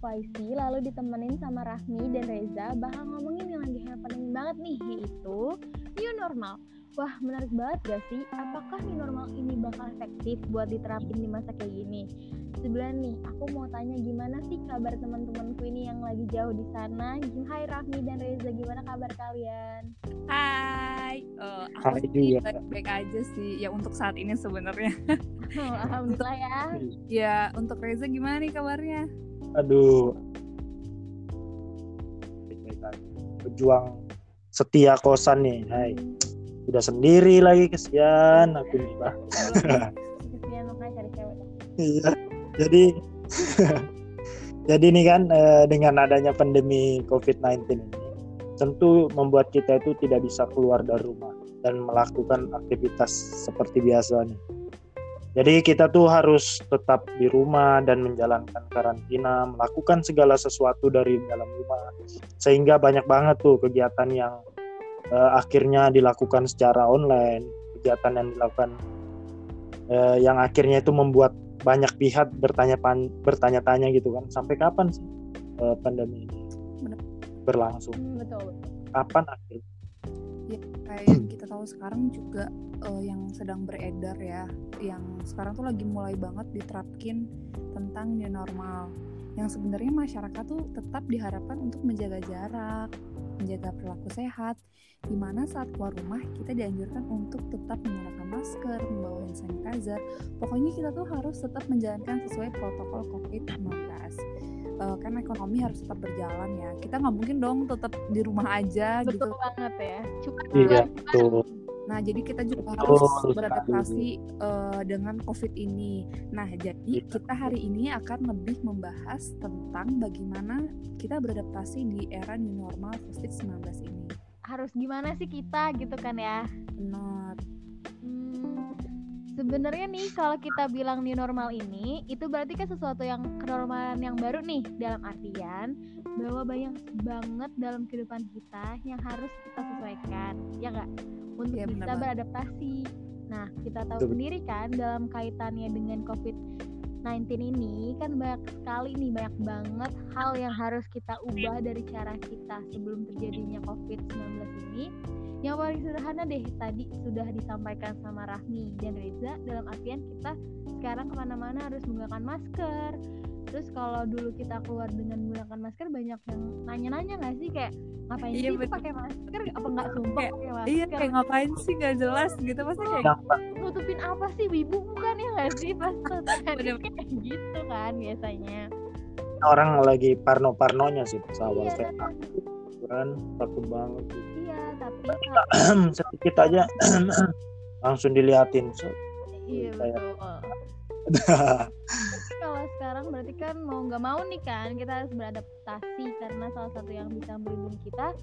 aku Aisy, lalu ditemenin sama Rahmi dan Reza bakal ngomongin yang lagi happening banget nih, yaitu new normal. Wah, menarik banget gak sih? Apakah new normal ini bakal efektif buat diterapin di masa kayak gini? Sebenarnya nih, aku mau tanya gimana sih kabar teman-temanku ini yang lagi jauh di sana? Hai Rahmi dan Reza, gimana kabar kalian? Hai, uh, aku sih baik-baik aja sih. Ya untuk saat ini sebenarnya. Oh, Alhamdulillah ya. Ya, untuk Reza gimana nih kabarnya? Aduh. Pejuang setia kosan nih. Hai. Udah sendiri lagi kesian aku nih, Pak. Iya. Jadi Jadi ini kan eh, dengan adanya pandemi COVID-19 ini tentu membuat kita itu tidak bisa keluar dari rumah dan melakukan aktivitas seperti biasa nih. Jadi kita tuh harus tetap di rumah dan menjalankan karantina, melakukan segala sesuatu dari dalam rumah. Sehingga banyak banget tuh kegiatan yang uh, akhirnya dilakukan secara online, kegiatan yang dilakukan uh, yang akhirnya itu membuat banyak pihak bertanya bertanya-tanya gitu kan, sampai kapan sih uh, pandemi ini berlangsung? Hmm, betul. Kapan akhirnya? Ya, kayak kita tahu sekarang juga uh, yang sedang beredar ya, yang sekarang tuh lagi mulai banget diterapkin tentang new normal. Yang sebenarnya masyarakat tuh tetap diharapkan untuk menjaga jarak, menjaga perilaku sehat, di mana saat keluar rumah kita dianjurkan untuk tetap menggunakan masker, membawa hand sanitizer. Pokoknya kita tuh harus tetap menjalankan sesuai protokol COVID-19 uh, kan ekonomi harus tetap berjalan ya. Kita nggak mungkin dong tetap di rumah aja betul gitu. banget ya. Cuma Iya, betul. nah jadi kita juga Betul harus beradaptasi uh, dengan covid ini. Nah jadi Iya. kita hari ini akan lebih membahas tentang bagaimana kita beradaptasi di era new normal covid-19 ini. Harus gimana sih kita gitu kan ya? Hmm, sebenarnya nih kalau kita bilang new normal ini itu berarti kan sesuatu yang kenormalan yang baru nih dalam artian bahwa banyak banget dalam kehidupan kita yang harus kita sesuaikan ya nggak untuk benar bisa banget. beradaptasi nah kita tahu Betul. sendiri kan dalam kaitannya dengan covid 19 ini kan banyak sekali nih banyak banget hal yang harus kita ubah dari cara kita sebelum terjadinya COVID-19 ini. Yang paling sederhana deh tadi sudah disampaikan sama Rahmi dan Reza dalam artian kita sekarang ke mana-mana harus menggunakan masker terus kalau dulu kita keluar dengan menggunakan masker banyak yang nanya-nanya nggak sih? Kayak ngapain Iya, sih pakai masker? Apa nggak sumpah Kayak- pakai masker? iya kayak ngapain sih? Nggak jelas gitu. Pasti kayak nutupin apa sih? Wibu bukan ya nggak sih? Pas kayak gitu kan biasanya. Orang lagi parno-parnonya sih pas awal iya saya kan takut banget. Gitu. iya tapi sedikit aja langsung diliatin. So, iya betul kalau sekarang berarti kan mau nggak mau nih kan kita harus beradaptasi karena salah satu yang bisa melindungi kita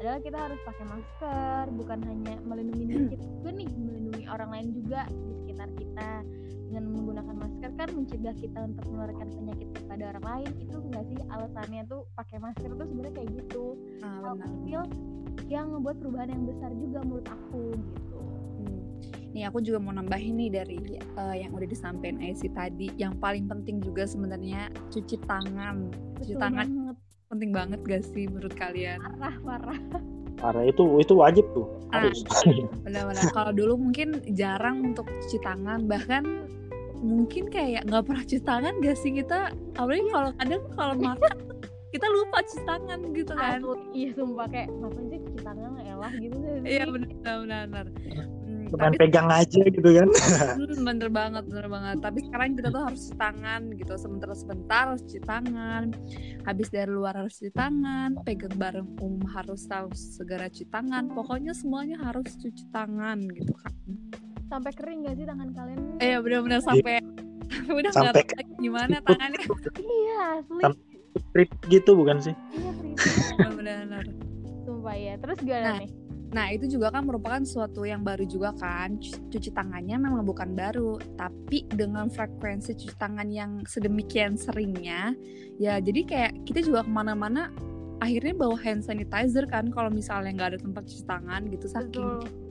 adalah kita harus pakai masker bukan hanya melindungi diri kita juga nih melindungi orang lain juga di sekitar kita. Dengan menggunakan masker kan mencegah kita untuk menularkan penyakit kepada orang lain. Itu enggak sih alasannya tuh pakai masker tuh sebenarnya kayak gitu? Ah, hal kecil yang ngebuat perubahan yang besar juga menurut aku gitu. Nih aku juga mau nambahin nih dari eh, yang udah disampaikan Aisy tadi. Yang paling penting juga sebenarnya cuci tangan. Cuci Betul tangan banget penting banget gak sih menurut kalian? parah parah parah itu itu wajib tuh Ah. harus Benar-benar. Kalau dulu mungkin jarang untuk cuci tangan, bahkan mungkin kayak nggak pernah cuci tangan gak sih kita? Apalagi kalau kadang kalau makan kita lupa cuci tangan gitu kan? Asli, iya sumpah kayak ngapain sih cuci tangan elah gitu sih Iya benar-benar. Hmm, cuman tapi pegang aja gitu kan Hmm, bener banget, bener banget. Tapi sekarang kita tuh harus cuci tangan gitu. Sebentar-sebentar harus cuci tangan. Habis dari luar harus cuci tangan. Pegang bareng um harus tahu segera cuci tangan. Pokoknya semuanya harus cuci tangan gitu kan. sampai kering gak sih tangan kalian Eh bener-bener sampai udah nggak Sampai tahu lagi gimana tangannya. iya asli trip gitu bukan sih iya serius Bener-bener. sumpah ya terus gimana Nah, nih Nah itu juga kan merupakan suatu yang baru juga kan. Cu- Cuci tangannya memang bukan baru Tapi dengan frekuensi cuci tangan yang sedemikian seringnya Ya jadi kayak kita juga ke mana-mana Akhirnya bawa hand sanitizer kan Kalau misalnya nggak ada tempat cuci tangan gitu Saking betul.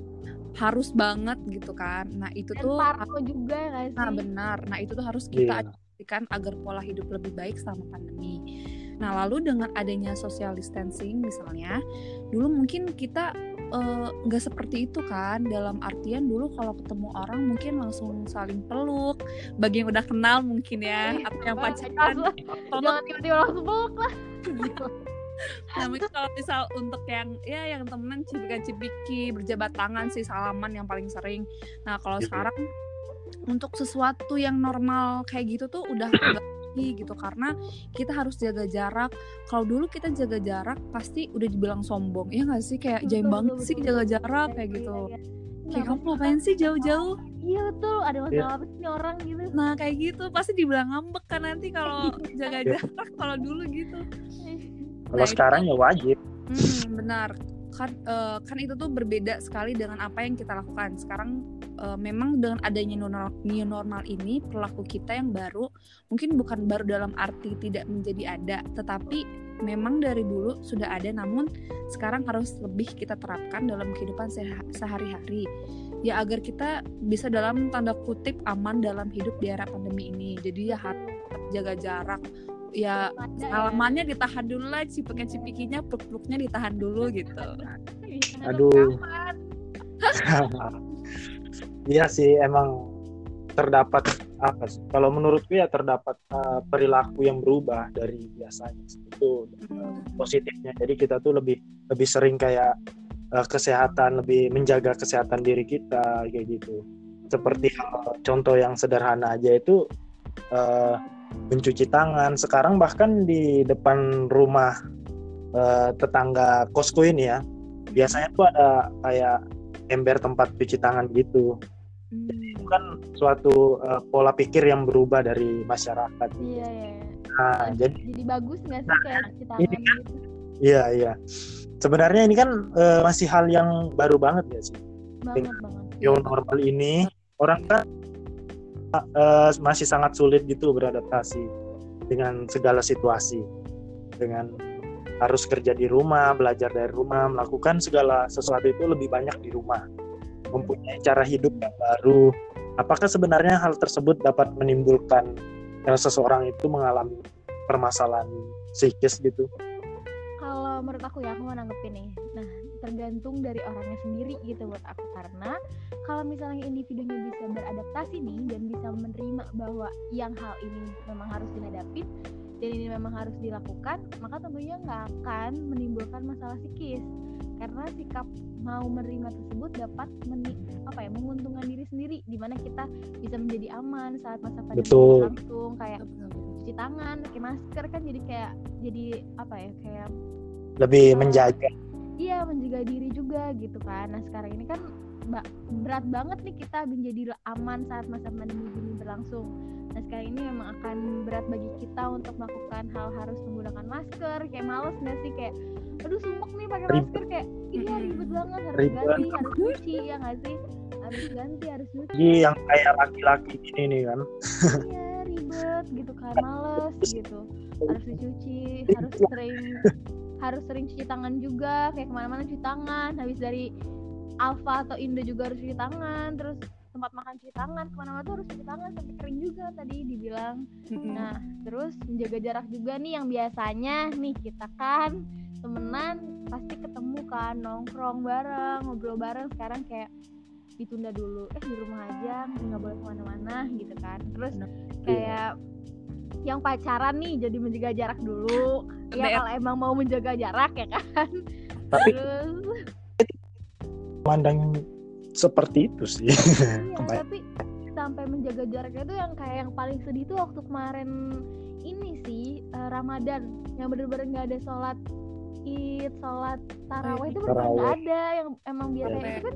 harus banget gitu kan. Nah itu dan tuh parno juga gak sih? Nah benar. Nah itu tuh harus kita memastikan agar pola hidup lebih baik selama pandemi. Nah, lalu dengan adanya social distancing misalnya, dulu mungkin kita nggak uh, seperti itu kan. Dalam artian dulu kalau ketemu orang mungkin langsung saling peluk. Bagi yang udah kenal mungkin ya iya, atau yang pacaran. Jangan tiba-tiba langsung peluk lah. Nah mungkin kalau misal untuk yang ya yang temenan cipika-cipiki berjabat tangan sih salaman yang paling sering. Nah kalau gitu. sekarang untuk sesuatu yang normal kayak gitu tuh udah lagi gitu. Karena kita harus jaga jarak. Kalau dulu kita jaga jarak pasti udah dibilang sombong. Ya nggak sih? Kayak jaim banget sih jaga jarak kayak gitu. iya, iya. kayak kamu ngapain sih jauh-jauh? Iya betul. Ada masalah yeah. apa sih orang gitu? Nah kayak gitu. Pasti dibilang ngambek kan nanti kalau jaga iya. jarak kalau dulu gitu. Kalau nah, sekarang ya wajib. Hmm, benar kan uh, kan itu tuh berbeda sekali dengan apa yang kita lakukan. Sekarang uh, memang dengan adanya new normal ini perilaku kita yang baru mungkin bukan baru dalam arti tidak menjadi ada tetapi memang dari dulu sudah ada namun sekarang harus lebih kita terapkan dalam kehidupan sehari-hari. Ya agar kita bisa dalam tanda kutip aman dalam hidup di era pandemi ini. Jadi ya harus jaga jarak ya salamannya ditahan dulu lah cipika cipikinya peluk-peluknya ditahan dulu gitu. Aduh. Iya sih emang terdapat apa sih kalau menurutku ya terdapat uh, perilaku yang berubah dari biasanya itu uh, positifnya. Jadi kita tuh lebih lebih sering kayak uh, kesehatan lebih menjaga kesehatan diri kita kayak gitu. Seperti uh, contoh yang sederhana aja itu uh, mencuci tangan. Sekarang bahkan di depan rumah uh, tetangga kosku ini ya, biasanya tuh ada kayak ember tempat cuci tangan gitu. Jadi itu kan suatu uh, pola pikir yang berubah dari masyarakat. Iya, iya. Nah, jadi jadi bagus nggak sih nah, kayak cuci tangan ini kan, gitu? Iya, iya. Sebenarnya ini kan uh, masih hal yang baru banget ya sih. Banget, banget. Yang normal ini orang kan uh, masih sangat sulit gitu beradaptasi dengan segala situasi dengan harus kerja di rumah, belajar dari rumah, melakukan segala sesuatu itu lebih banyak di rumah, mempunyai cara hidup yang baru. Apakah sebenarnya hal tersebut dapat menimbulkan seseorang itu mengalami permasalahan psikis gitu? Kalau menurut aku ya, aku mau nanggepin nih. Nah, tergantung dari orangnya sendiri gitu buat aku. Karena kalau misalnya individunya bisa beradaptasi nih dan bisa menerima bahwa yang hal ini memang harus dihadapi dan ini memang harus dilakukan maka tentunya nggak akan menimbulkan masalah psikis. Karena sikap mau menerima tersebut dapat meni apa ya menguntungkan diri sendiri di mana kita bisa menjadi aman saat masa pandemi langsung kayak cuci tangan pakai masker kan jadi kayak jadi apa ya kayak lebih uh, menjaga. Iya menjaga diri juga gitu kan. Nah sekarang ini kan berat banget nih kita menjadi aman saat masa pandemi ini berlangsung. Nah sekarang ini memang akan berat bagi kita untuk melakukan hal harus menggunakan masker. Kayak males nggak sih? Kayak aduh sumpuk nih pakai masker. Kayak iya ribet banget harus ribet. ganti harus cuci ya nggak sih? Harus ganti harus cuci iya yang kayak laki-laki ini nih kan. Iya ribet gitu kan males gitu. Harus dicuci harus sering harus sering cuci tangan juga kayak ke mana-mana cuci tangan habis dari Alfa atau Indo juga harus cuci tangan terus tempat makan cuci tangan ke mana-mana tuh harus cuci tangan sampai kering juga tadi dibilang. Mm-hmm. nah terus menjaga jarak juga nih yang biasanya nih kita kan temenan pasti ketemu kan nongkrong bareng ngobrol bareng sekarang kayak ditunda dulu eh di rumah aja nggak boleh ke mana-mana gitu kan. Terus kayak yang pacaran nih jadi menjaga jarak dulu ya kalau emang mau menjaga jarak ya kan. Tapi terus pandang seperti itu sih. Iya, tapi sampai menjaga jaraknya itu yang kayak yang paling sedih tuh waktu kemarin ini sih uh, Ramadan. Yang bener-bener nggak ada sholat id sholat taraweh itu bener nggak ada. Yang emang biasanya itu kan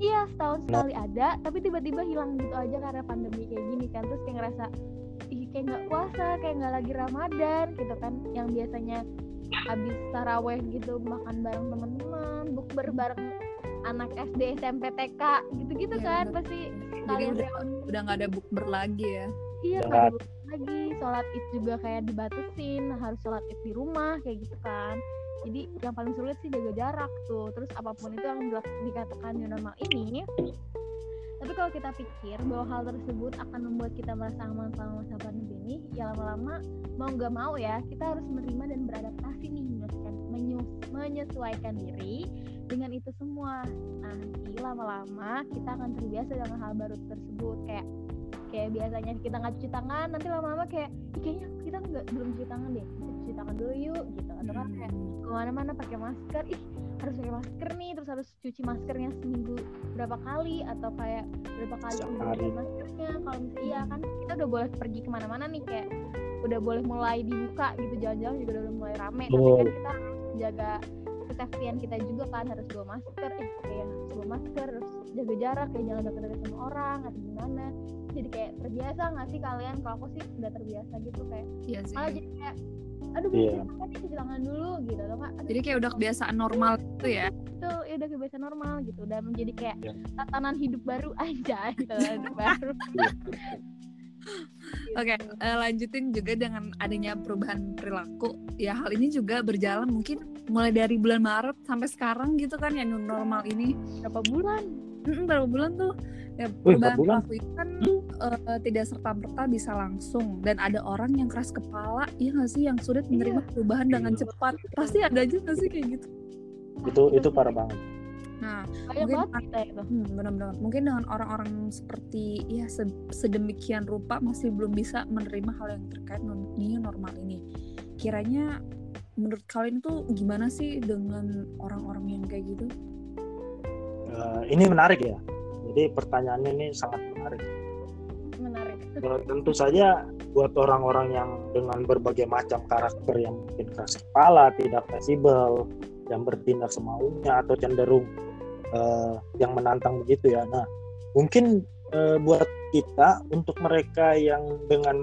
iya setahun nah. sekali ada tapi tiba-tiba hilang gitu aja karena pandemi kayak gini kan. Terus kayak ngerasa ih kayak nggak puasa kayak nggak lagi ramadan gitu kan. Yang biasanya habis taraweh gitu makan bareng teman-teman bukber bareng anak SD SMP TK gitu-gitu ya, kan pasti jadi udah udah nggak ada bukber lagi ya? Iya kan lagi. Sholat id juga kayak dibatasin harus sholat id di rumah kayak gitu kan. Jadi yang paling sulit sih jaga jarak tuh. Terus apa pun itu yang dikatakan new normal ini tapi kalau kita pikir bahwa hal tersebut akan membuat kita merasa aman selama masa pandemi ini ya lama-lama mau nggak mau ya kita harus menerima dan beradaptasi nih menyesuaikan, menyesuaikan diri dengan itu semua nanti lama-lama kita akan terbiasa dengan hal baru tersebut kayak kayak biasanya kita nggak cuci tangan nanti lama-lama kayak kayaknya kita nggak belum cuci tangan deh kita cuci tangan dulu yuk gitu atau kan kayak Hmm. ke mana-mana pakai masker ih harus pakai masker nih terus harus cuci maskernya seminggu berapa kali atau kayak berapa kali Sehari. ganti maskernya kalau misalnya iya kan kita udah boleh pergi ke mana-mana nih kayak udah boleh mulai dibuka gitu jalan-jalan juga udah mulai rame tapi Betul. kan kita jaga kesehatan kita juga kan harus bawa masker eh kayak harus bawa masker harus jaga jarak kayak jangan deket-deket sama orang atau gimana jadi kayak terbiasa nggak sih kalian kalau aku sih udah terbiasa gitu kayak Iya sih. malah jadi kayak aduh Iya. yeah. nih cuci tangan dulu gitu nggak aduh Jadi kayak udah kebiasaan normal gitu ya. itu ya udah kebiasaan normal gitu udah menjadi kayak Iya. tatanan hidup baru aja gitu hidup baru Oke, Gitu. eh, lanjutin juga dengan adanya perubahan perilaku. Ya hal ini juga berjalan mungkin mulai dari bulan Maret sampai sekarang gitu kan ya new normal ini. berapa bulan Mm-mm, berapa bulan tuh? Ya, Wih, perubahan perilaku itu kan eh, tidak serta merta bisa langsung dan ada orang yang keras kepala, ya nggak sih yang sulit menerima perubahan dengan Iya. cepat. Pasti ada aja nggak sih kayak gitu. itu itu parah banget Nah, banyak mungkin banget kita itu Hmm, benar-benar. Mungkin dengan orang-orang seperti ya se- sedemikian rupa masih belum bisa menerima hal yang terkait new normal ini. Kiranya menurut kalian itu gimana sih dengan orang-orang yang kayak gitu? Eh, ini menarik ya jadi pertanyaannya ini sangat menarik Eh, tentu saja buat orang-orang yang dengan berbagai macam karakter yang mungkin keras kepala, tidak fleksibel, yang bertindak semaunya atau cenderung eh, yang menantang begitu ya. Nah, mungkin eh, buat kita untuk mereka yang dengan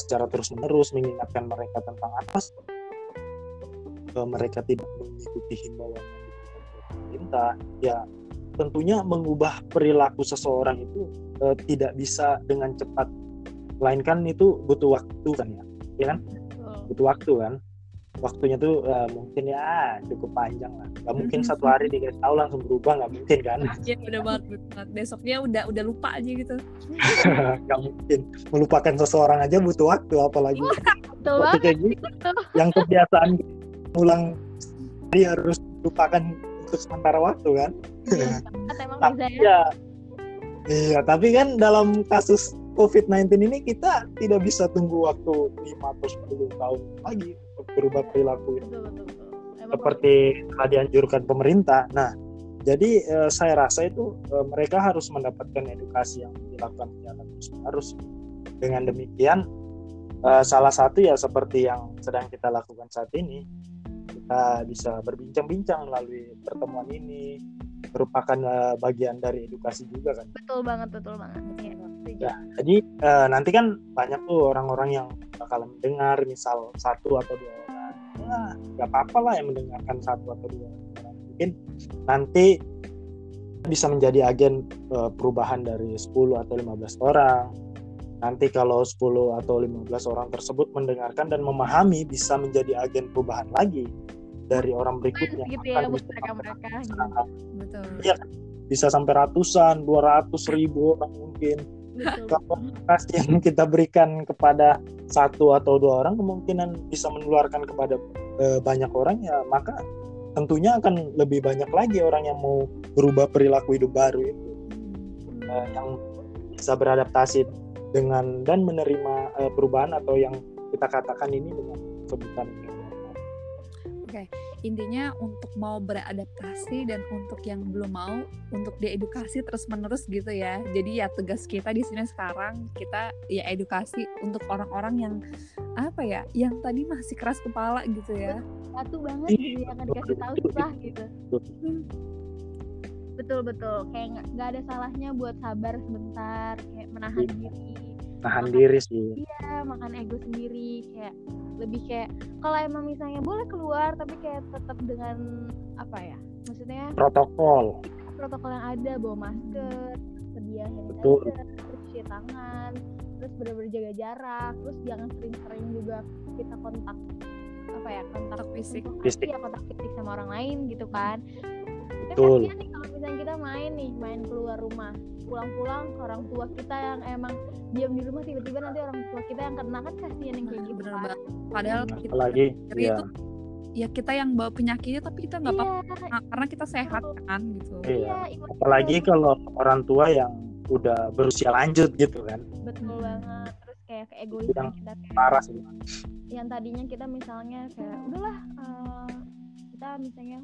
secara terus-menerus mengingatkan mereka tentang apa eh, mereka tidak mengikuti himbauan pemerintah, ya tentunya mengubah perilaku seseorang itu eh, tidak bisa dengan cepat. Melainkan itu butuh waktu kan ya ya kan? Butuh waktu kan? Waktunya tuh eh, mungkin ya cukup panjang lah. Nggak mungkin satu hari dikasih tahu langsung berubah nggak mungkin kan? Ya udah banget. Besoknya udah udah lupa aja gitu. nggak mungkin. Melupakan seseorang aja butuh waktu apalagi betul waktu kayak gitu. yang kebiasaan ulang dia harus lupakan untuk sementara waktu kan? Iya banget emang tapi Reza ya. ya. Iya tapi kan dalam kasus COVID-19 ini kita tidak bisa tunggu waktu 5 atau 10 tahun lagi untuk berubah perilaku betul betul betul. Emang seperti telah dianjurkan pemerintah. Nah, jadi eh, saya rasa itu eh, mereka harus mendapatkan edukasi yang dilakukan secara terus-menerus. Dengan demikian, eh, salah satu ya seperti yang sedang kita lakukan saat ini, kita bisa berbincang-bincang melalui pertemuan ini, merupakan eh, bagian dari edukasi juga kan. betul banget betul banget setuju. Ya, jadi eh, nanti kan banyak tuh orang-orang yang bakalan mendengar, misal satu atau dua orang. Ya, nggak apa-apa lah yang mendengarkan satu atau dua orang. Mungkin nanti bisa menjadi agen eh, perubahan dari 10 atau 15 orang. Nanti kalau 10 atau 15 orang tersebut mendengarkan dan memahami bisa menjadi agen perubahan lagi dari orang berikutnya. gitu ya buat mereka-mereka gitu. sampai- Betul. Iya. bisa sampai ratusan, 200 ribu orang mungkin betul kalau edukasi yang kita berikan kepada satu atau dua orang kemungkinan bisa menularkan kepada eh, banyak orang ya maka tentunya akan lebih banyak lagi orang yang mau berubah perilaku hidup baru itu eh, yang bisa beradaptasi dengan dan menerima eh, perubahan atau yang kita katakan ini dengan sebutan new normal. intinya untuk mau beradaptasi dan untuk yang belum mau untuk diedukasi terus menerus gitu ya. Jadi ya tugas kita di sini sekarang kita ya edukasi untuk orang-orang yang apa ya yang tadi masih keras kepala gitu ya. Satu banget Iya, gitu ya kan dikasih tahu susah gitu. Betul. Betul kayak nggak ada salahnya buat sabar sebentar menahan Iya. diri Tahan diri sih. iya makan ego sendiri kayak lebih kayak kalau emang misalnya boleh keluar tapi kayak tetap dengan apa ya maksudnya Protokol. protokol yang ada bawa masker sedia sanitizer, terus cuci tangan terus benar-benar jaga jarak terus jangan sering-sering juga kita kontak apa ya kontak fisik. Fisik. iya kontak fisik sama orang lain gitu kan Betul. kasihan nih kalau misalnya kita main nih main keluar rumah pulang-pulang ke orang tua kita yang emang diam di rumah tiba-tiba nanti orang tua kita yang kena kan kasihan yang kayak gitu Bener kan banget. Padahal Nah, kita apalagi sendiri ya itu ya kita yang bawa penyakitnya tapi kita nggak apa-apa iya karena kita sehat kan gitu. Iya. iya apalagi kalau orang tua yang udah berusia lanjut gitu kan betul Hmm. banget terus kayak keegoisan yang kita kayak parah sih yang tadinya kita misalnya kayak udahlah eh, kita misalnya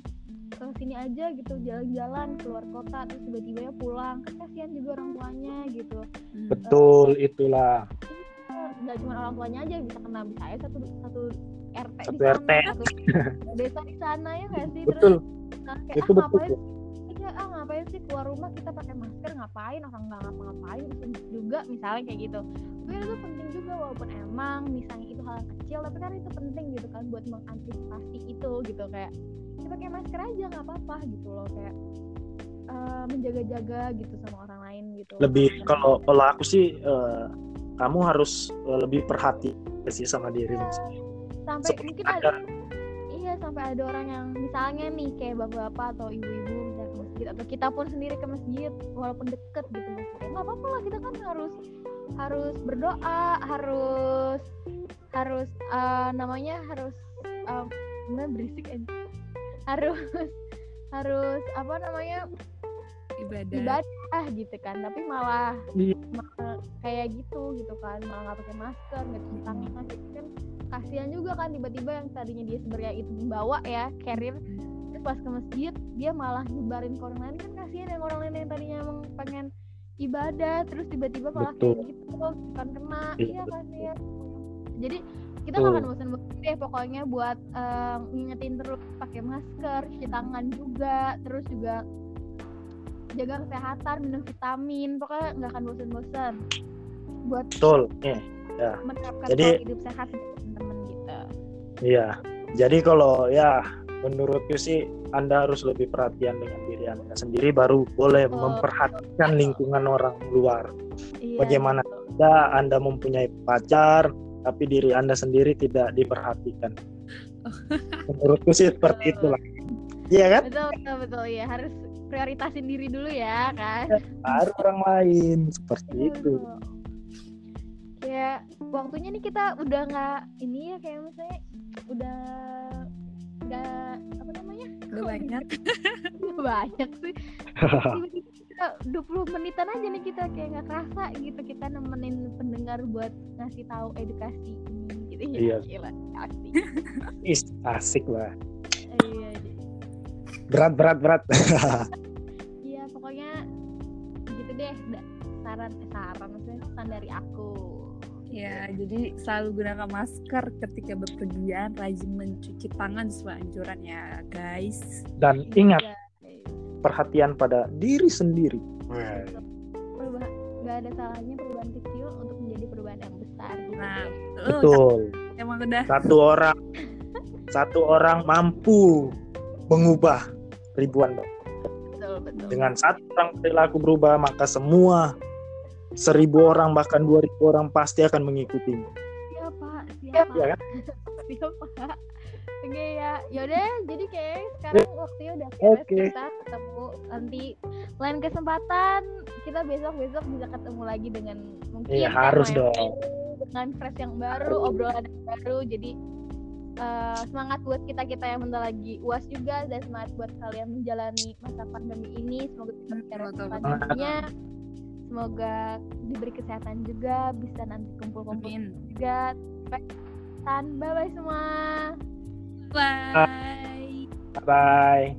ke sini aja gitu jalan-jalan keluar kota terus tiba-tiba ya pulang. Kan kasihan juga orang tuanya gitu. Hmm. betul itulah. nggak cuma orang tuanya aja bisa kena bisa aja satu satu RT Satu di sana RT. satu desa di sana ya nggak sih? Betul. terus nah, kayak itu ah, betul ngapain sih keluar rumah kita pakai masker ngapain? Orang nggak ngapa-ngapain juga misalnya kayak gitu. Tapi itu penting juga walaupun emang misalnya itu hal yang kecil tapi kan itu penting gitu kan buat mengantisipasi itu gitu. Kayak ya pakai masker aja nggak apa-apa gitu loh. Kayak eh, menjaga-jaga gitu sama orang lain gitu. Lebih kalau kalau aku sih eh, kamu harus eh, lebih perhati sih sama diri Iya. sendiri sampai Seperti mungkin ada- ada iya sampai ada orang yang misalnya nih kayak bapak-bapak atau ibu-ibu masjid atau kita pun sendiri ke masjid walaupun deket gitu masjidnya nggak apa-apa lah kita kan harus harus berdoa harus harus eh, namanya harus bener berisik aja harus harus apa namanya Ibadah. ibadah gitu kan tapi malah, Iya. malah kayak gitu gitu kan malah nggak pakai masker nggak cuci tangan jadi kan kasihan juga kan tiba-tiba yang tadinya dia sebenarnya itu membawa ya carrier terus pas ke masjid dia malah nyebarin ke orang lain. Kan kasihan yang orang lain yang tadinya emang pengen ibadah terus tiba-tiba malah kayak Betul. gitu kan kena. Iya, iya kasihan jadi kita nggak akan bosan-bosan deh pokoknya buat eh, ngingetin terus pakai masker cuci tangan juga terus juga jaga kesehatan minum vitamin. Pokoknya nggak akan bosan-bosan buat betul nih menerapkan Jadi- hidup sehat teman-teman gitu iya jadi kalau ya menurutku sih anda harus lebih perhatian dengan diri anda sendiri baru boleh Betul. memperhatikan lingkungan orang luar. Iya, Bagaimana? ya anda mempunyai pacar tapi diri anda sendiri tidak diperhatikan. Menurutku sih seperti itulah. Iya kan? Betul betul betul. Ya harus prioritasin diri dulu ya kan? Baru orang lain. Seperti Iya, itu. Betul. kayak waktunya nih kita udah nggak ini ya kayak misalnya udah nggak apa namanya? Udah banyak. Udah banyak sih. Tiba-tiba kita 20 menitan aja nih kita kayak nggak kerasa gitu kita nemenin pendengar buat ngasih tahu edukasi ini gitu ya. Iya. gila asik. Is, asik lah. Iya jadi- berat berat berat. Iya pokoknya gitu deh saran eh, saran maksudnya pesan dari aku Ya, jadi selalu gunakan masker ketika berpergian, rajin mencuci tangan sesuai anjuran ya, guys. dan ingat Iya, guys. perhatian pada diri sendiri. Perubahan nggak ada salahnya perubahan kecil untuk menjadi perubahan yang besar gitu Nah, deh. lu betul. Emang udah. Satu orang satu orang mampu mengubah ribuan betul betul. Dengan satu orang perilaku berubah maka semua seribu orang bahkan dua ribu orang pasti akan mengikutinya siapa siapa ya kan? Siapa oke ya. Yaudah jadi kayak sekarang waktunya udah beres Oke. kita ketemu nanti lain kesempatan. Kita besok besok bisa ketemu lagi dengan mungkin Iya, tema harus yang dong. dengan fresh yang baru obrolan yang baru. Jadi eh, semangat buat kita kita yang bentar lagi uas juga dan semangat buat kalian menjalani masa pandemi ini. Semoga kita betul. pandeminya semoga diberi kesehatan juga bisa nanti kumpul-kumpul juga. Bye bye semua. Bye. bye